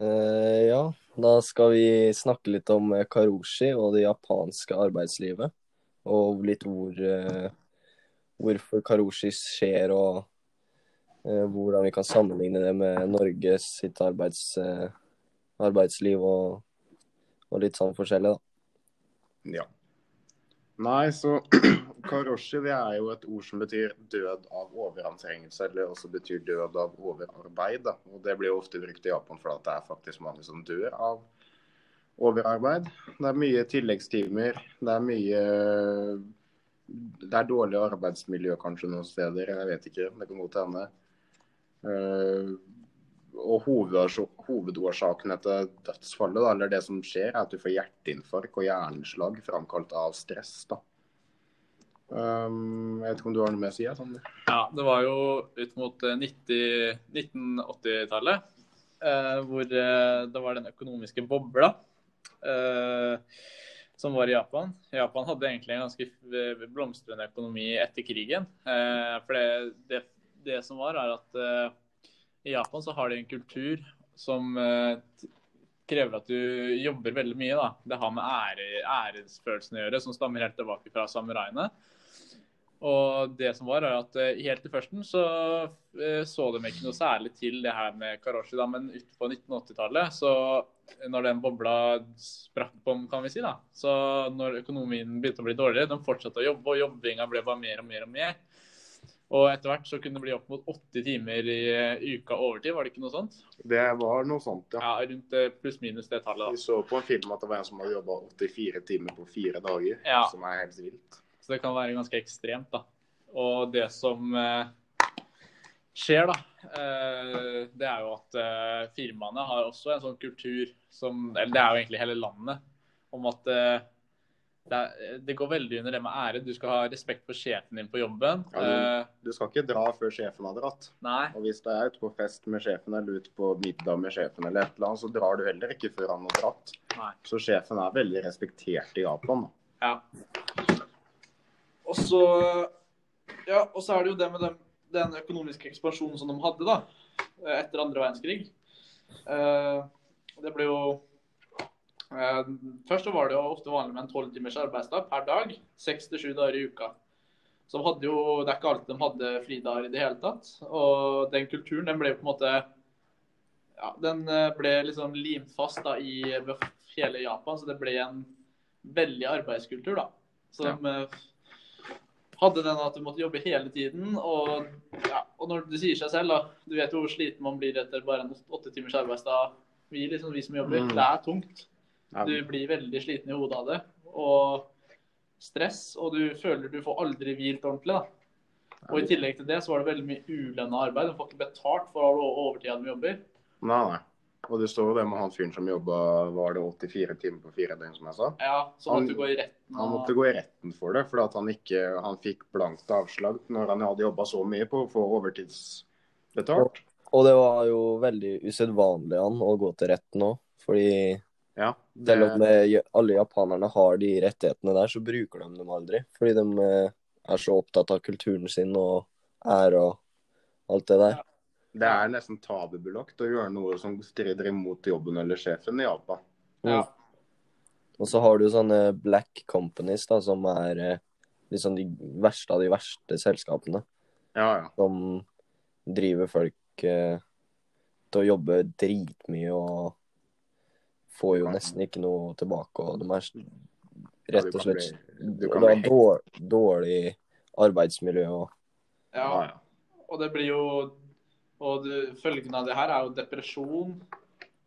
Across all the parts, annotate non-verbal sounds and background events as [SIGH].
Eh, ja, da skal vi snakke litt om eh, karoshi og det japanske arbeidslivet. Og litt hvor uh, hvorfor karoshi skjer, og uh, hvordan vi kan sammenligne det med Norges sitt arbeids, arbeidsliv og, og litt sånn forskjellig, da. Ja. Nei, så [CLEARS THROAT] karoshi det er jo et ord som betyr død av overanstrengelse, eller også betyr død av overarbeid. Da. Og Det blir jo ofte brukt i Japan for det er faktisk mange som dør av overarbeid. Det er mye tilleggstimer, det er mye Det er dårlig arbeidsmiljø kanskje noen steder, jeg vet ikke. Det kan godt hende. Eh, og hovedårsakene hovedårsaken til dødsfallet, da, eller det som skjer, er at du får hjerteinfarkt og hjerneslag framkalt av stress. da. Um, jeg vet ikke om du har noe med å si? ja, Sander? Ja, det var jo ut mot eh, 90 1980-tallet eh, hvor eh, det var den økonomiske bobla eh, som var i Japan. Japan hadde egentlig en ganske blomstrende økonomi etter krigen. Eh, for det, det, det som var, er at eh, i Japan så har de en kultur som eh, krever at du jobber veldig mye. da. Det har med ære, æresfølelsen å gjøre, som stammer helt tilbake fra samuraiene. Og det som var, er at eh, helt i førsten så eh, så de ikke noe særlig til det her med karoshi, da, men utpå 1980-tallet, så når den bobla sprakk på, kan vi si, da, så når økonomien begynte å bli dårligere, de fortsatte å jobbe, og jobbinga ble bare mer og mer og mer. Og etter hvert så kunne det bli opp mot 80 timer i eh, uka overtid, var det ikke noe sånt? Det var noe sånt, ja. Ja, rundt eh, pluss-minus det tallet. da. Vi så på en film at det var en som hadde jobba 84 timer på fire dager, Ja. som er helt vilt. Så det kan være ganske ekstremt, da. Og det som eh, skjer, da, eh, det er jo at eh, firmaene har også en sånn kultur som Eller det er jo egentlig hele landet, om at eh, det, er, det går veldig under det med ære. Du skal ha respekt for sjefen din på jobben. Ja, du- Eh, Du skal ikke dra før sjefen har dratt. nei. Og hvis det er ute på fest med sjefen eller ute på middag med sjefen, eller et eller annet, så drar du heller ikke før han har dratt. Nei. Så sjefen er veldig respektert i Japan. Ja. Og så Ja, og så er det jo det med den, den økonomiske ekspansjonen som de hadde da, etter andre verdenskrig. Uh, det ble jo Først så var det jo ofte vanlig med en tolv timers arbeidsdag per dag. Seks til sju dager i uka. Så jo, Det er ikke alltid de hadde fridager i det hele tatt. Og den kulturen den ble på en måte ja, Den eh, ble liksom limt fast da i hele Japan, så det ble en veldig arbeidskultur, da. Som de hadde den at du måtte jobbe hele tiden. Og, ja, og når du sier seg selv, da Du vet jo hvor sliten man blir etter bare en åtte timers arbeidsdag. Vi, liksom, vi som jobber. Mm. Det er tungt. Du blir veldig sliten i hodet av det. Og stress. Og du føler du får aldri hvilt ordentlig. da. Og i tillegg til det så var det veldig mye ulønna arbeid. Du får ikke betalt for all overtida du jobber. Nei, nei. Og det står jo det med han fyren som jobba var det 84 timer på fire døgn, som jeg sa. Ja, Sånn Han- gå i retten. Han måtte gå i retten for det, fordi han ikke han fikk blankt avslag når han hadde jobba så mye på å få overtidsbetalt. Og det var jo veldig usedvanlig han å gå til retten òg, fordi Ja, det, selv om eh, alle japanerne har de rettighetene der, så bruker de dem aldri. Fordi de eh, er så opptatt av kulturen sin og ære og alt det der. det er nesten tabubelagt å gjøre noe som strider imot jobben eller sjefen i Japan. Ja. Og så har du sånne black companies da, som er liksom de verste av de verste selskapene. Ja, ja. Som driver folk eh, til å jobbe dritmye og får jo nesten ikke noe tilbake. Og de er rett og slett Du Det er dårlig, dårlig arbeidsmiljø og ja. Og det blir jo Og følgene av det her er jo depresjon.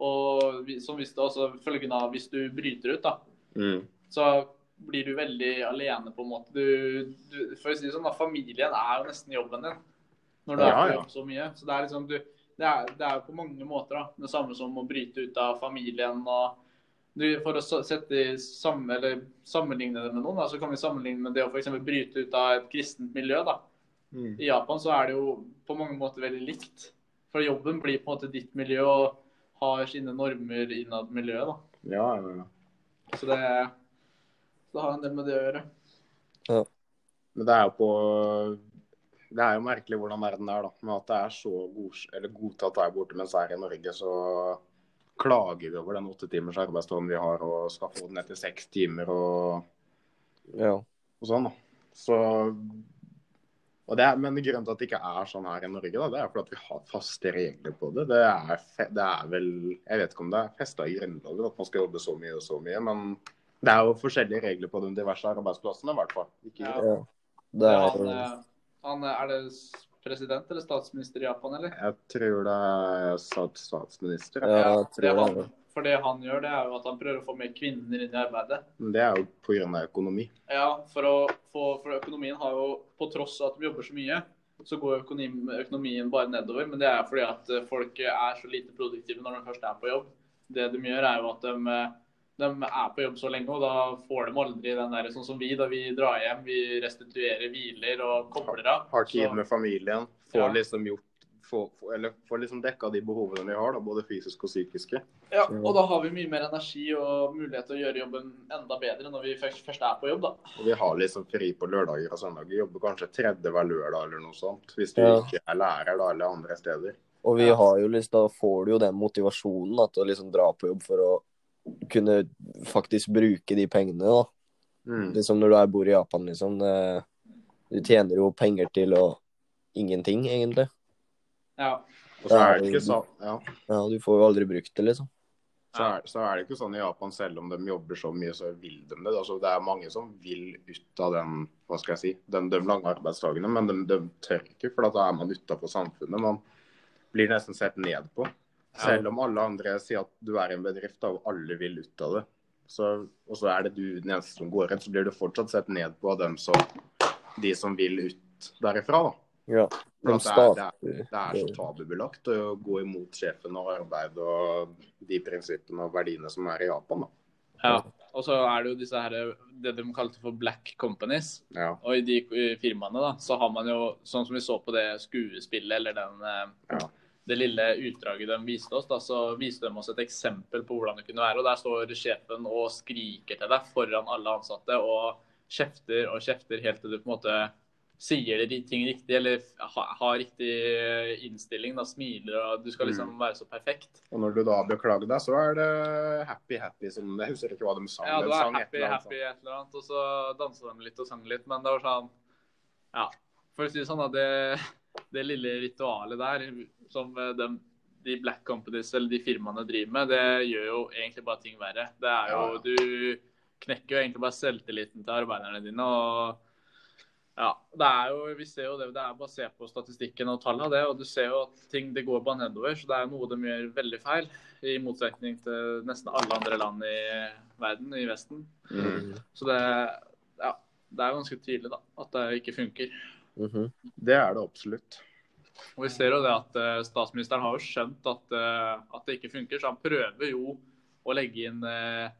Og som hvis det også følgende av hvis du bryter ut, da, Mm. så blir du veldig alene, på en måte. Du, du, for å si det sånn, da, familien er jo nesten jobben din når du Ja, er på ja. jobb så mye. Så det er liksom du, det er, det er jo på mange måter da, det samme som å bryte ut av familien. og For å sette samme, eller sammenligne det med noen, da, så kan vi sammenligne med det å for bryte ut av et kristent miljø. da. Mm. I Japan så er det jo på mange måter veldig likt. For jobben blir på en måte ditt miljø og har sine normer innad miljøet. da. Ja, ja, ja. Så det, det har en del med det å gjøre. Men det er jo på Det er jo merkelig hvordan verden er, da. Med at det er så god, eller godtatt der borte, mens her i Norge så klager vi over den åtte timers arbeidsdagen vi har, og skal få den ned til seks timer og, Ja. og sånn. da. Så, og det er, men grunnen til at det ikke er sånn her i Norge, da, det er fordi at vi har faste regler på det. Det er, fe, det er vel Jeg vet ikke om det er festa i Grunnloven at man skal jobbe så mye og så mye, men det er jo forskjellige regler på de diverse arbeidsplassene, i hvert fall. Ikke, Ja. ja. Det Ja, er han, eh, er det president eller statsminister i Japan, eller? Jeg tror det er statsminister. Ja, jeg tror det han, for det han gjør, det er jo at han prøver å få mer kvinner inn i arbeidet. Det er jo pga. økonomi. Ja, for, å få, for økonomien har jo, på tross av at de jobber så mye, så går økonomien, økonomien bare nedover. Men det er fordi at eh, folk er så lite produktive når de først er på jobb. Det de gjør, er jo at de, eh, de er på jobb så lenge, og da får de aldri den der sånn som vi, da vi drar hjem, vi restituerer, hviler og kobler av. Har tid med familien. Får Ja. liksom gjort eller får liksom dekka de behovene vi har, da, både fysiske og psykiske. Ja, og da har vi mye mer energi og mulighet til å gjøre jobben enda bedre når vi først, først er på jobb, da. Og vi har liksom fri på lørdager og søndager. Jobber kanskje tredje hver lørdag eller noe sånt. Hvis du Ja. ikke er lærer da, eller andre steder. Og vi har jo liksom, da får du jo den motivasjonen da, til å liksom dra på jobb for å kunne faktisk bruke de pengene. da. Mm. Liksom når du er bor i Japan, liksom. Det, du tjener jo penger til og ingenting, egentlig. Ja. Og så er det ikke sånn ja. Ja, Du får jo aldri brukt det, liksom. så, er, så er det ikke sånn i Japan, selv om de jobber så mye, så vil de det. Altså, det er mange som vil ut av den hva skal jeg si, den, de lange arbeidsdagene, men de, de tør ikke, for da er man utafor samfunnet. Man blir nesten sett ned på. Selv om alle andre sier at du er en bedrift da, og alle vil ut av det. Så, og så er det du den eneste som går inn, så blir du fortsatt sett ned på av dem som, de som vil ut derifra. da. Ja. De det, er, det, er, det er så tabubelagt å gå imot sjefen og arbeid og de prinsippene og verdiene som er i Japan. da. ja. Og så er det jo disse her, det de kalte for black companies. Ja, Og i de firmaene da, så har man jo, sånn som vi så på det skuespillet, eller den, eh, Ja. Det lille utdraget de viste oss, da, så viste de oss et eksempel på hvordan det kunne være. Og der står sjefen og skriker til deg foran alle ansatte og kjefter og kjefter helt til du på en måte sier de ting riktig, eller ha, har riktig eh, innstilling, da, smiler, og du skal liksom være så perfekt. Og når du da beklager deg, så er det happy happy som Jeg husker ikke hva de sang. Ja, det var happy, happy, et eller annet, og så dansa de litt og sang litt, men det var sånn Ja, for å si det sånn, da, det, det lille ritualet der som eh, de, de Black Companies eller de firmaene driver med, det gjør jo egentlig bare ting verre. Det er jo. Du knekker jo egentlig bare selvtilliten til arbeiderne dine. og ja, det er jo, vi ser jo det, det er se på statistikken og tallene, det, og du ser jo at ting det går bare nedover. Så det er noe de gjør veldig feil, i motsetning til nesten alle andre land i verden, i Vesten. Mm. Så det, ja, det er ganske tydelig da, at det ikke funker. Mhm. Det er det absolutt. Og vi ser jo det at eh, Statsministeren har jo skjønt at, eh, at det ikke funker, så han prøver jo å legge inn eh,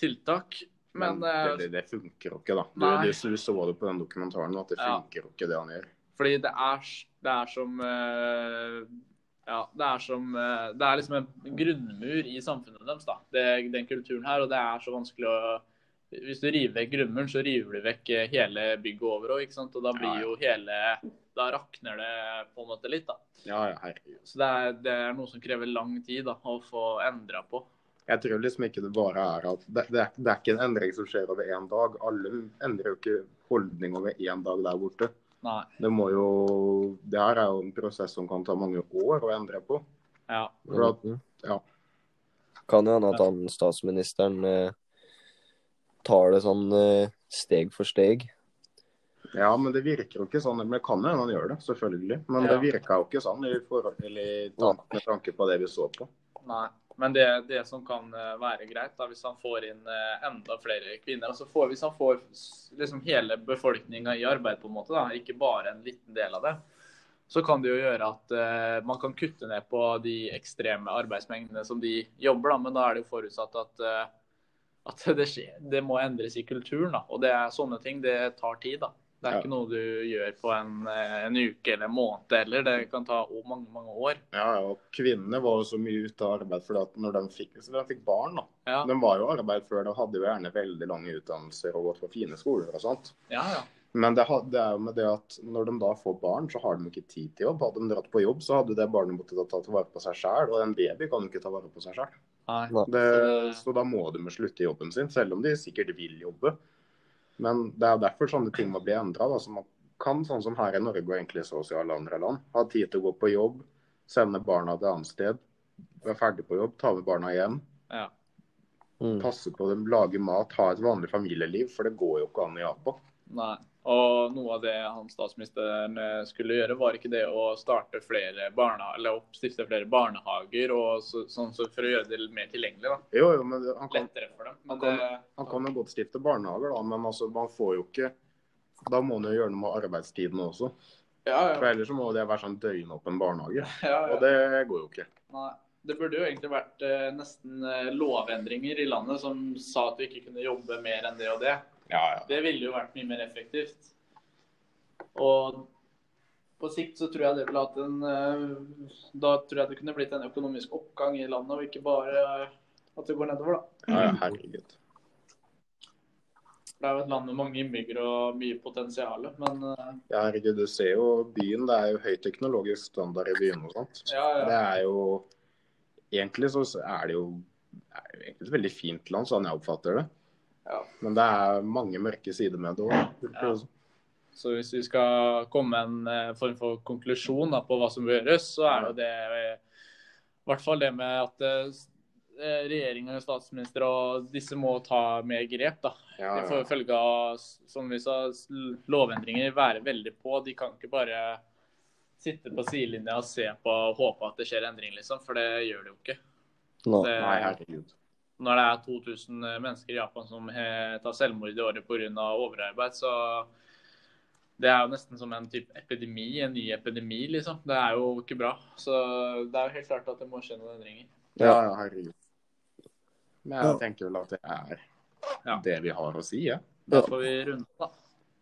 tiltak. Men Men det, det, funker jo ikke, da. Du, du, du så det på den dokumentaren at det Ja. funker jo ikke, det han gjør. Fordi det er, det er som Ja, det er som Det er liksom en grunnmur i samfunnet deres, da. Det, den kulturen her. Og det er så vanskelig å Hvis du river vekk grunnmuren, så river du vekk eh, hele bygget over òg, ikke sant. Og da blir jo hele Da rakner det på en måte litt, da. Ja, ja, herregud. Så det er, det er noe som krever lang tid da, å få endra på. Jeg tror liksom ikke det bare er at det, det, er, det er ikke en endring som skjer over én dag. Alle endrer jo ikke holdning over én dag der borte. Nei. Det må jo Det her er jo en prosess som kan ta mange år å endre på. Ja. For at, ja. Kan jo hende at han statsministeren eh, tar det sånn eh, steg for steg. ja, men det virker jo ikke sånn. Men det kan jo hende han gjør det, selvfølgelig. Men Ja. det virka jo ikke sånn i forhold, til i med tanke på det vi så på. Nei. Men det, det som kan eh, være greit, da, hvis han får inn eh, enda flere kvinner altså får, Hvis han får liksom hele befolkninga i arbeid, på en måte, da, ikke bare en liten del av det, så kan det jo gjøre at uh, man kan kutte ned på de ekstreme arbeidsmengdene som de jobber. Da, men da er det jo forutsatt at, eh, at det, skjer, det må endres i kulturen. Da, og det er sånne ting. Det tar tid. da. Det er Ja. ikke noe du gjør på en, eh, en uke eller en måned heller. Det kan ta mange, mange år. Ja, ja, og Kvinnene var jo så mye ute av arbeid fordi at når de fikk, så de fikk barn. da. Ja, De var jo i arbeid før, de hadde jo gjerne veldig lange utdannelser og gått på fine skoler og sånt. ja. ja. Men det, det er jo med det at når de da får barn, så har de ikke tid til jobb. Hadde de dratt på jobb, så hadde det barnet måttet ta ta vare på seg sjøl. Og en baby kan jo ikke ta vare på seg sjøl. Nei. Det, så da må de slutte i jobben sin, selv om de sikkert vil jobbe. Men det er derfor sånne ting må bli endra. Så man kan, sånn som her i Norge og egentlig så å i alle andre land, ha tid til å gå på jobb, sende barna til annet sted, være ferdig på jobb, ta med barna hjem, Ja. Mm. passe på dem, lage mat, ha et vanlig familieliv. For det går jo ikke an i Japan. Nei. Og noe av det han statsministeren eh, skulle gjøre, var ikke det å starte flere barna, eller oppstifte flere barnehager og så, sånn så for å gjøre det mer tilgjengelig. da. Jo, jo, men han kan, Lettere for dem. Men Han kan- han kan jo godt stifte barnehager, da, men altså, man får jo ikke Da må han jo gjøre noe med arbeidstiden også. ja, For ellers så må det være sånn døgnåpen barnehage. [LAUGHS] ja, Og det går jo ikke. Nei. Det burde jo egentlig vært eh, nesten eh, lovendringer i landet som sa at du ikke kunne jobbe mer enn det og det. Ja, ja. Det ville jo vært mye mer effektivt. Og på sikt så tror jeg det ville hatt en eh, Da tror jeg det kunne blitt en økonomisk oppgang i landet, og ikke bare at det går nedover, da. ja, ja herregud. Det er jo et land med mange innbyggere og mye potensial, men eh, Ja, herregud, du ser jo byen. Det er jo høy teknologisk standard i byen og sånt. ja, ja. Det er jo Egentlig så er det jo, det er jo egentlig et veldig fint land, sånn jeg oppfatter det. Ja. Men det er mange mørke sider med det òg. Ja. Så hvis vi skal komme med en eh, form for konklusjon da, på hva som bør gjøres, så er jo det eh, i hvert fall det med at regjeringen regjering og statsminister og disse må ta mer grep. da. Ja, De får ja. følge av som vi sa, lovendringer være veldig på. De kan ikke bare sitte på sidelinja og se på og håpe at det skjer endring, liksom. For det gjør det jo ikke. Nei. Det, Nei, herregud. Når det er 2000 mennesker i Japan som tar selvmord i året pga. overarbeid, så det er jo nesten som en type epidemi, en ny epidemi, liksom. Det er jo ikke bra. Så det er jo helt klart at det må skje noen endringer. Ja, ja, herregud. Men jeg tenker vel at det er Ja. det vi har å si, ja. Da får vi runde, da.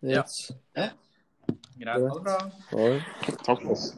Yes. Greit. Ha det bra. Takk for oss.